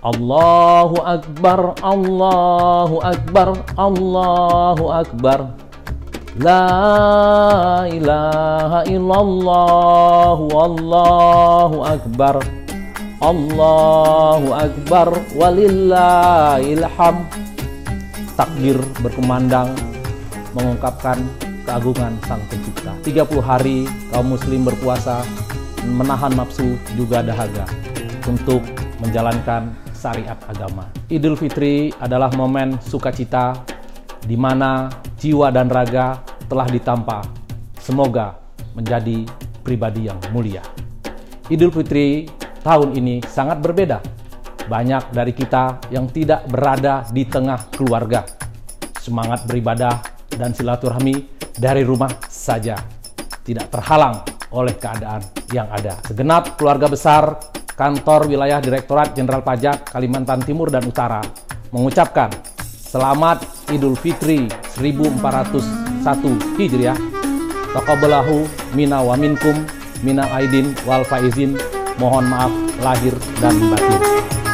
Allahu Akbar, Allahu Akbar, Allahu Akbar. La ilaha illallah, Allahu Akbar. Allahu Akbar, walillahil hamd. Takbir berkumandang mengungkapkan keagungan Sang Pencipta. 30 hari kaum muslim berpuasa menahan nafsu juga dahaga untuk menjalankan syariat agama. Idul Fitri adalah momen sukacita di mana jiwa dan raga telah ditampa. Semoga menjadi pribadi yang mulia. Idul Fitri tahun ini sangat berbeda. Banyak dari kita yang tidak berada di tengah keluarga. Semangat beribadah dan silaturahmi dari rumah saja. Tidak terhalang oleh keadaan yang ada. Segenap keluarga besar kantor wilayah Direktorat Jenderal Pajak Kalimantan Timur dan Utara mengucapkan Selamat Idul Fitri 1401 Hijriah. Taqabbalahu mina wa minkum mina aidin wal faizin. Mohon maaf lahir dan batin.